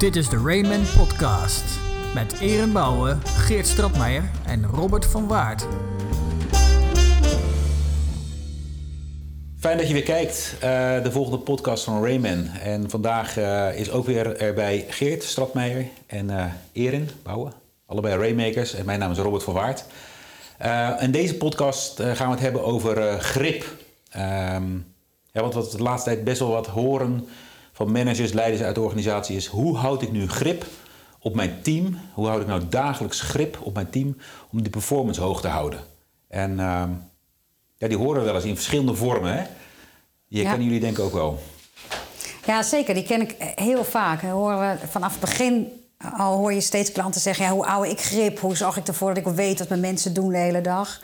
Dit is de Rayman Podcast. Met Eren Bouwen, Geert Stratmeijer en Robert van Waard. Fijn dat je weer kijkt. Uh, de volgende podcast van Rayman. En vandaag uh, is ook weer erbij Geert Stratmeijer en uh, Erin Bouwen. Allebei Raymakers. En mijn naam is Robert van Waard. in deze podcast gaan we het hebben over grip. Ja, want wat we de laatste tijd best wel wat horen van managers, leiders uit de organisatie is... hoe houd ik nu grip op mijn team? Hoe houd ik nou dagelijks grip op mijn team om die performance hoog te houden? En uh, ja, die horen we wel eens in verschillende vormen. Hè? Die kennen jullie denk ik ook wel. Ja, zeker. Die ken ik heel vaak. horen we vanaf het begin al hoor je steeds klanten zeggen: ja, hoe hou ik grip? Hoe zorg ik ervoor dat ik weet wat mijn mensen doen de hele dag?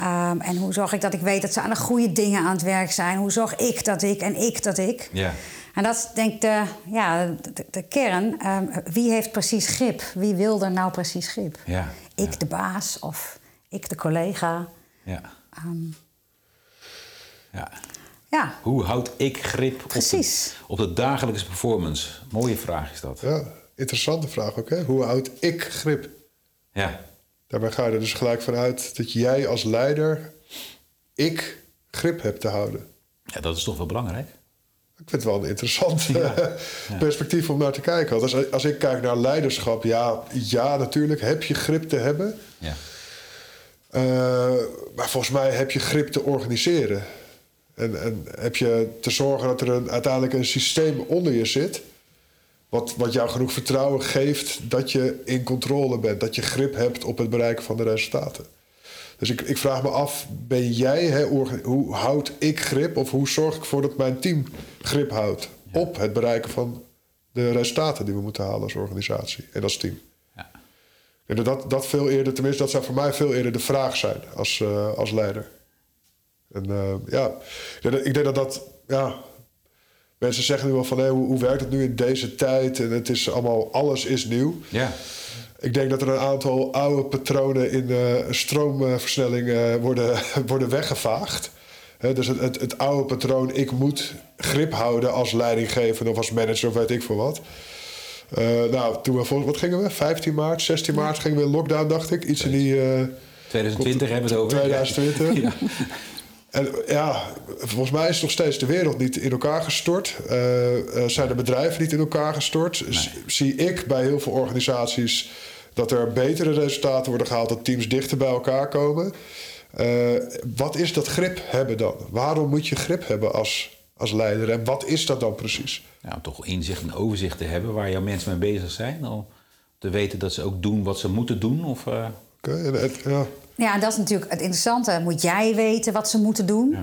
Um, en hoe zorg ik dat ik weet dat ze aan de goede dingen aan het werk zijn? Hoe zorg ik dat ik en ik dat ik? Ja. En dat is denk ik de, ja, de, de kern. Um, wie heeft precies grip? Wie wil er nou precies grip? Ja. Ik ja. de baas of ik de collega? Ja. Um, ja. ja. Hoe houd ik grip precies. Op, de, op de dagelijkse performance? Mooie vraag is dat. Ja, interessante vraag ook. Hè? Hoe houd ik grip? Ja. Daarbij ga je er dus gelijk vanuit dat jij als leider ik grip hebt te houden. Ja, dat is toch wel belangrijk? Ik vind het wel een interessant ja. perspectief om naar te kijken. Want als, als ik kijk naar leiderschap, ja, ja, natuurlijk heb je grip te hebben. Ja. Uh, maar volgens mij heb je grip te organiseren. En, en heb je te zorgen dat er een, uiteindelijk een systeem onder je zit. Wat, wat jou genoeg vertrouwen geeft dat je in controle bent. Dat je grip hebt op het bereiken van de resultaten. Dus ik, ik vraag me af, ben jij, hè, hoe houd ik grip... of hoe zorg ik ervoor dat mijn team grip houdt... Ja. op het bereiken van de resultaten die we moeten halen als organisatie en als team. Ja. En dat, dat veel eerder, tenminste, dat zou voor mij veel eerder de vraag zijn als, uh, als leider. En uh, ja, ik denk dat dat, ja, Mensen zeggen nu wel van, hé, hoe, hoe, werkt het nu in deze tijd? En het is allemaal, alles is nieuw. Ja. Ik denk dat er een aantal oude patronen in uh, stroomversnelling uh, worden, worden weggevaagd. He, dus het, het, het, oude patroon, ik moet grip houden als leidinggevende of als manager of weet ik veel wat. Uh, nou, toen we volgens, wat gingen we? 15 maart, 16 maart gingen we in lockdown, dacht ik. Iets in die... 2020 hebben we het over. 2020. Ja. En ja, volgens mij is nog steeds de wereld niet in elkaar gestort. Uh, uh, zijn de bedrijven niet in elkaar gestort? Nee. Zie ik bij heel veel organisaties dat er betere resultaten worden gehaald, dat teams dichter bij elkaar komen. Uh, wat is dat grip hebben dan? Waarom moet je grip hebben als, als leider? En wat is dat dan precies? Om toch inzicht en overzicht te hebben waar jouw mensen mee bezig zijn. Om te weten dat ze ook doen wat ze moeten doen. Of, okay, ja. Ja, dat is natuurlijk het interessante. Moet jij weten wat ze moeten doen? Ja.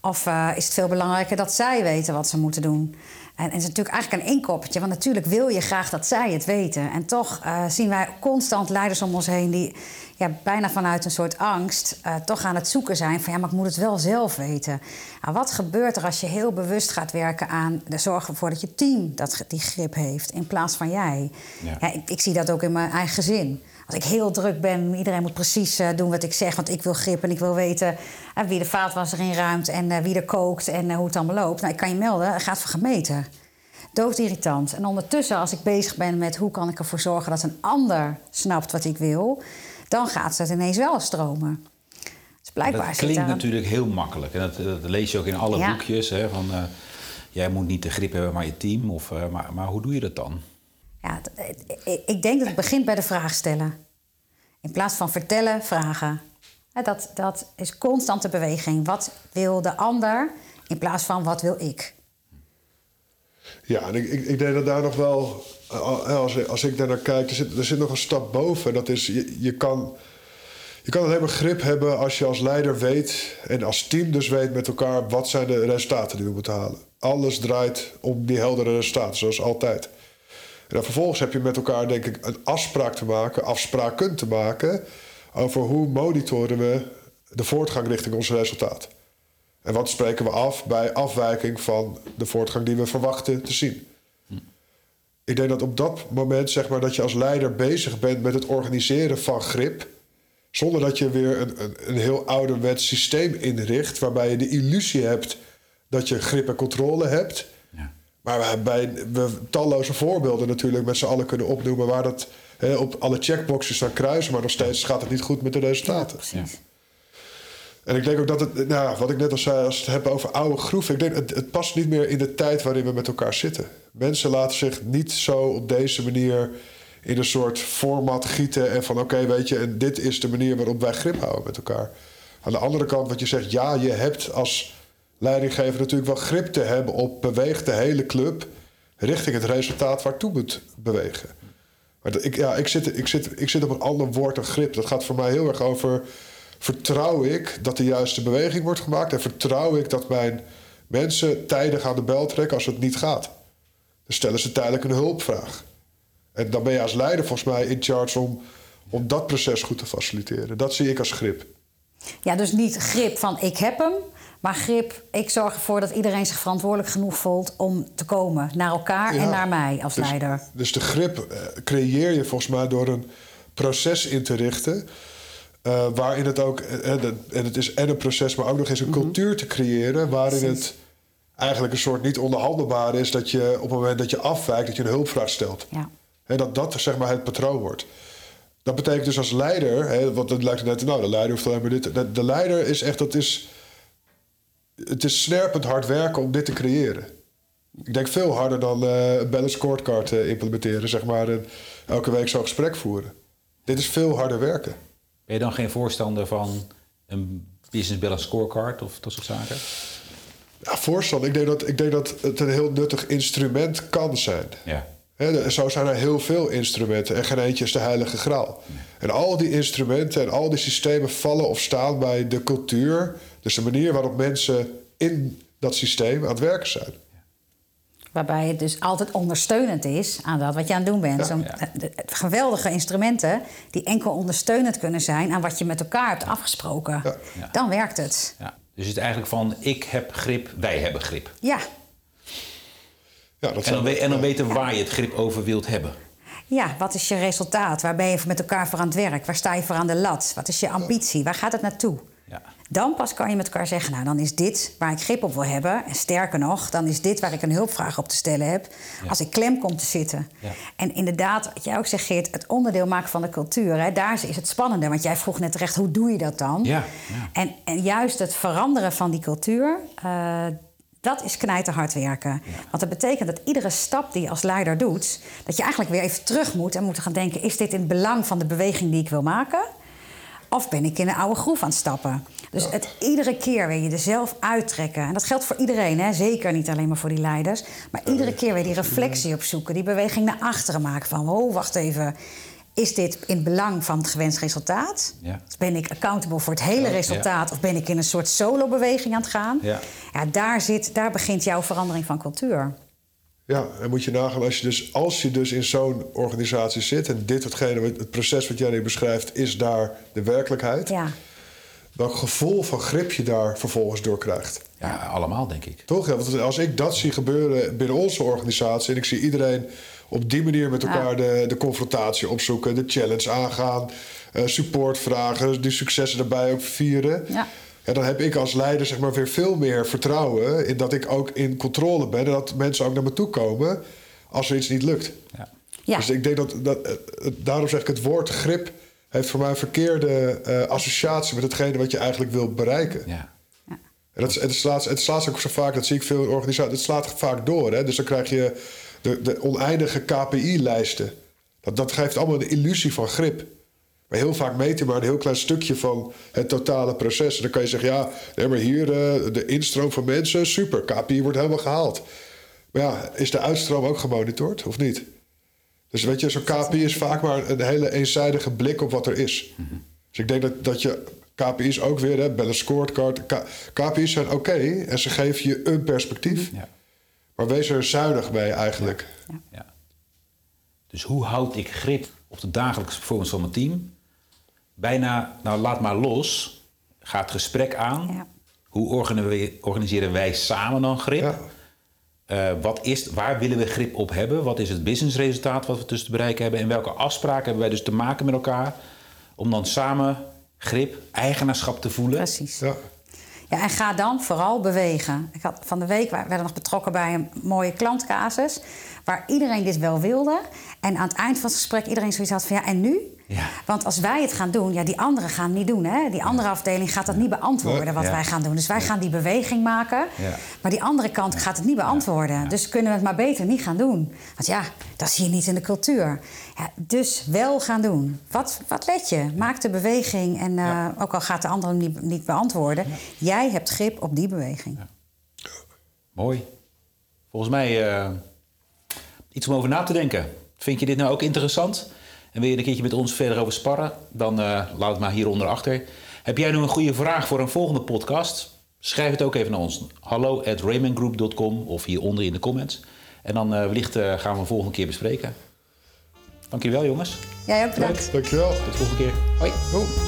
Of uh, is het veel belangrijker dat zij weten wat ze moeten doen? En, en het is natuurlijk eigenlijk een inkoppertje. Want natuurlijk wil je graag dat zij het weten. En toch uh, zien wij constant leiders om ons heen... die ja, bijna vanuit een soort angst uh, toch aan het zoeken zijn... van ja, maar ik moet het wel zelf weten. Nou, wat gebeurt er als je heel bewust gaat werken aan... de zorg ervoor dat je team dat, die grip heeft... in plaats van jij? Ja. Ja, ik, ik zie dat ook in mijn eigen gezin als ik heel druk ben, iedereen moet precies uh, doen wat ik zeg. Want ik wil grip en ik wil weten uh, wie de vaatwasser inruimt en uh, wie er kookt en hoe het allemaal loopt. Nou, ik kan je melden, het gaat voor gemeten. Doodirritant. En ondertussen, als ik bezig ben met hoe kan ik ervoor zorgen dat een ander snapt wat ik wil, dan gaat het ineens wel stromen. Dus blijkbaar dat klinkt natuurlijk heel makkelijk. En dat, dat, lees je ook in alle Ja. boekjes. Hè, van, jij moet niet de grip hebben, maar je team. Of, maar, maar hoe doe je dat dan? Ja, ik denk dat het begint bij de vraag stellen. In plaats van vertellen, vragen. Dat, dat is constante beweging. Wat wil de ander in plaats van wat wil ik? Ja, en ik, ik, denk dat daar nog wel, als, als ik daar naar kijk, er zit, er zit nog een stap boven. Dat is, je, je kan, je kan maar grip hebben als je als leider weet en als team dus weet met elkaar wat zijn de resultaten die we moeten halen. Alles draait om die heldere resultaten, zoals altijd. En dan vervolgens heb je met elkaar, denk ik, een afspraak te maken, afspraken te maken over hoe monitoren we de voortgang richting ons resultaat. En wat spreken we af bij afwijking van de voortgang die we verwachten te zien. Ik denk dat op dat moment, zeg maar, dat je als leider bezig bent met het organiseren van grip. Zonder dat je weer een, een, een heel ouderwets systeem inricht. waarbij je de illusie hebt dat je grip en controle hebt. Ja. Maar we hebben talloze voorbeelden natuurlijk met z'n allen kunnen opnoemen waar dat hè, op alle checkboxes staan kruisen, maar nog steeds gaat het niet goed met de resultaten. Precies. En ik denk ook dat het, nou, wat ik net al zei, als we het hebben over oude groeven, ik denk het, het past niet meer in de tijd waarin we met elkaar zitten. Mensen laten zich niet zo op deze manier in een soort format gieten en van oké, weet je, en dit is de manier waarop wij grip houden met elkaar. Aan de andere kant, wat je zegt, ja, je hebt als leidinggever natuurlijk wel grip te hebben op beweegt de hele club richting het resultaat waartoe moet bewegen. Maar ik, ja, ik, zit, ik, zit, ik zit op een ander woord dan grip. Dat gaat voor mij heel erg over vertrouw ik dat de juiste beweging wordt gemaakt en vertrouw ik dat mijn mensen tijdig aan de bel trekken als het niet gaat. Dan stellen ze tijdelijk een hulpvraag. En dan ben je als leider volgens mij in charge om, om dat proces goed te faciliteren. Dat zie ik als grip. Ja, dus niet grip van ik heb hem, maar grip ik zorg ervoor dat iedereen zich verantwoordelijk genoeg voelt om te komen naar elkaar en naar mij als Dus- leider. Dus de grip eh, creëer je volgens mij door een proces in te richten. eh, waarin het ook, eh, en het is en een proces, maar ook nog eens een cultuur te creëren. waarin Precies. het eigenlijk een soort niet onderhandelbaar is dat je op het moment dat je afwijkt, dat je een hulpvraag stelt. Ja. Hè, dat dat zeg maar het patroon wordt. Dat betekent dus als leider, hè, want het lijkt net, nou, de leider hoeft alleen maar dit. De, de leider is echt, dat is, het is snerpend hard werken om dit te creëren. Ik denk veel harder dan eh, een balance scorecard eh, implementeren, zeg maar, en elke week zo'n gesprek voeren. Dit is veel harder werken. Ben je dan geen voorstander van een business balance scorecard of dat soort zaken? Ja, voorstand. Ik denk, dat, ik denk dat het een heel nuttig instrument kan zijn. Ja. Zo zijn er heel veel instrumenten en geen eentje is de heilige graal. En al die instrumenten en al die systemen vallen of staan bij de cultuur. Dus de manier waarop mensen in dat systeem aan het werken zijn. Waarbij het dus altijd ondersteunend is aan dat wat je aan het doen bent. Ja. Zo'n- Ja. de- de- geweldige instrumenten die enkel ondersteunend kunnen zijn aan wat je met elkaar hebt afgesproken. Ja. Ja. Dan werkt het. ja. Dus het is eigenlijk van ik heb grip, wij hebben grip. Ja. Ja, dat En dan, we- en dan weten waar je het grip over wilt hebben. ja, wat is je resultaat? Waar ben je met elkaar voor aan het werk? Waar sta je voor aan de lat? Wat is je ambitie? Waar gaat het naartoe? Ja. Dan pas kan je met elkaar zeggen, nou dan is dit waar ik grip op wil hebben. En sterker nog, dan is dit waar ik een hulpvraag op te stellen heb. Als ik klem kom te zitten. Ja. En inderdaad, wat jij ook zegt Geert, het onderdeel maken van de cultuur. Hè, daar is het spannende. Want jij vroeg net terecht, hoe doe je dat dan? Ja. En, en juist het veranderen van die cultuur... eh, dat is knijterhard werken. Want dat betekent dat iedere stap die je als leider doet... dat je eigenlijk weer even terug moet en moet gaan denken... is dit in het belang van de beweging die ik wil maken? Of ben ik in een oude groef aan het stappen? Dus het iedere keer weer je er zelf uittrekken. En dat geldt voor iedereen, hè? zeker niet alleen maar voor die leiders. Maar iedere keer weer die reflectie opzoeken. Die beweging naar achteren maken van... oh, wacht even, is dit in het belang van het gewenst resultaat? Ja. Ben ik accountable voor het hele Ja. resultaat... of ben ik in een soort solo-beweging aan het gaan? Ja. Ja, daar, zit, daar begint jouw verandering van cultuur. Ja, en moet je nagaan als je dus, als je dus in zo'n organisatie zit... en dit hetgene, wat- het proces wat jij nu beschrijft, is daar de werkelijkheid... Ja, welk gevoel van grip je daar vervolgens door krijgt. Ja, allemaal denk ik. Toch? Ja, want als ik dat zie gebeuren binnen onze organisatie... en ik zie iedereen op die manier met elkaar de, de confrontatie opzoeken... de challenge aangaan, eh, support vragen, die successen erbij ook vieren... Ja. Ja, dan heb ik als leider zeg maar, weer veel meer vertrouwen... in dat ik ook in controle ben... en dat mensen ook naar me toe komen als er iets niet lukt. Ja. ja. Dus ik denk dat, dat eh, daarom zeg ik het woord grip... heeft voor mij een verkeerde eh, associatie met hetgene wat je eigenlijk wil bereiken. Ja. En dat het, slaat, het slaat ook zo vaak, dat zie ik veel in organisaties, het slaat vaak door. Hè? Dus dan krijg je de, de oneindige KPI-lijsten. Dat, dat geeft allemaal een illusie van grip. Maar heel vaak meet je maar een heel klein stukje van het totale proces. En dan kan je zeggen, ja, nee, maar hier eh, de instroom van mensen, super, KPI wordt helemaal gehaald. Maar ja, is de uitstroom ook gemonitord of niet? Dus weet je, zo'n KPI is vaak maar een hele eenzijdige blik op wat er is. Dus ik denk dat, dat je KPI's ook weer, hè, balance scorecard. K- KPI's zijn oké en ze geven je een perspectief. Ja. Maar wees er zuinig mee eigenlijk. Ja. Dus hoe houd ik grip op de dagelijkse performance van mijn team? Bijna, nou laat maar los, ga het gesprek aan. Ja. Hoe organi- organiseren wij samen dan grip? Ja. Eh, wat is, waar willen we grip op hebben? Wat is het businessresultaat wat we tussen te bereiken hebben? En welke afspraken hebben wij dus te maken met elkaar? Om dan samen grip, eigenaarschap te voelen. precies. Ja. Ja, en ga dan vooral bewegen. Ik had van de week we werden nog betrokken bij een mooie klantcasus. Waar iedereen dit wel wilde. En aan het eind van het gesprek iedereen zoiets had van ja, en nu? Ja. Want als wij het gaan doen, ja, die anderen gaan het niet doen. Hè? Die andere afdeling gaat dat niet beantwoorden wat wij gaan doen. Dus wij gaan die beweging maken. Ja. Maar die andere kant gaat het niet beantwoorden. Dus kunnen we het maar beter niet gaan doen. Want ja, dat is hier niet in de cultuur. Ja, dus wel gaan doen. Wat, wat let je? Maak de beweging. En eh, ook al gaat de ander hem niet, niet beantwoorden... jij hebt grip op die beweging. Mooi. Volgens mij eh, iets om over na te denken. Vind je dit nou ook interessant? En wil je een keertje met ons verder over sparren? Dan eh, laat het maar hieronder achter. Heb jij nu een goede vraag voor een volgende podcast? Schrijf het ook even naar ons. Hallo at raymondgroup.com of hieronder in de comments. En dan eh, wellicht eh, gaan we een volgende keer bespreken. Dankjewel jongens. Jij ook bedankt. Dankjewel. Tot de volgende keer. Hoi. Oh.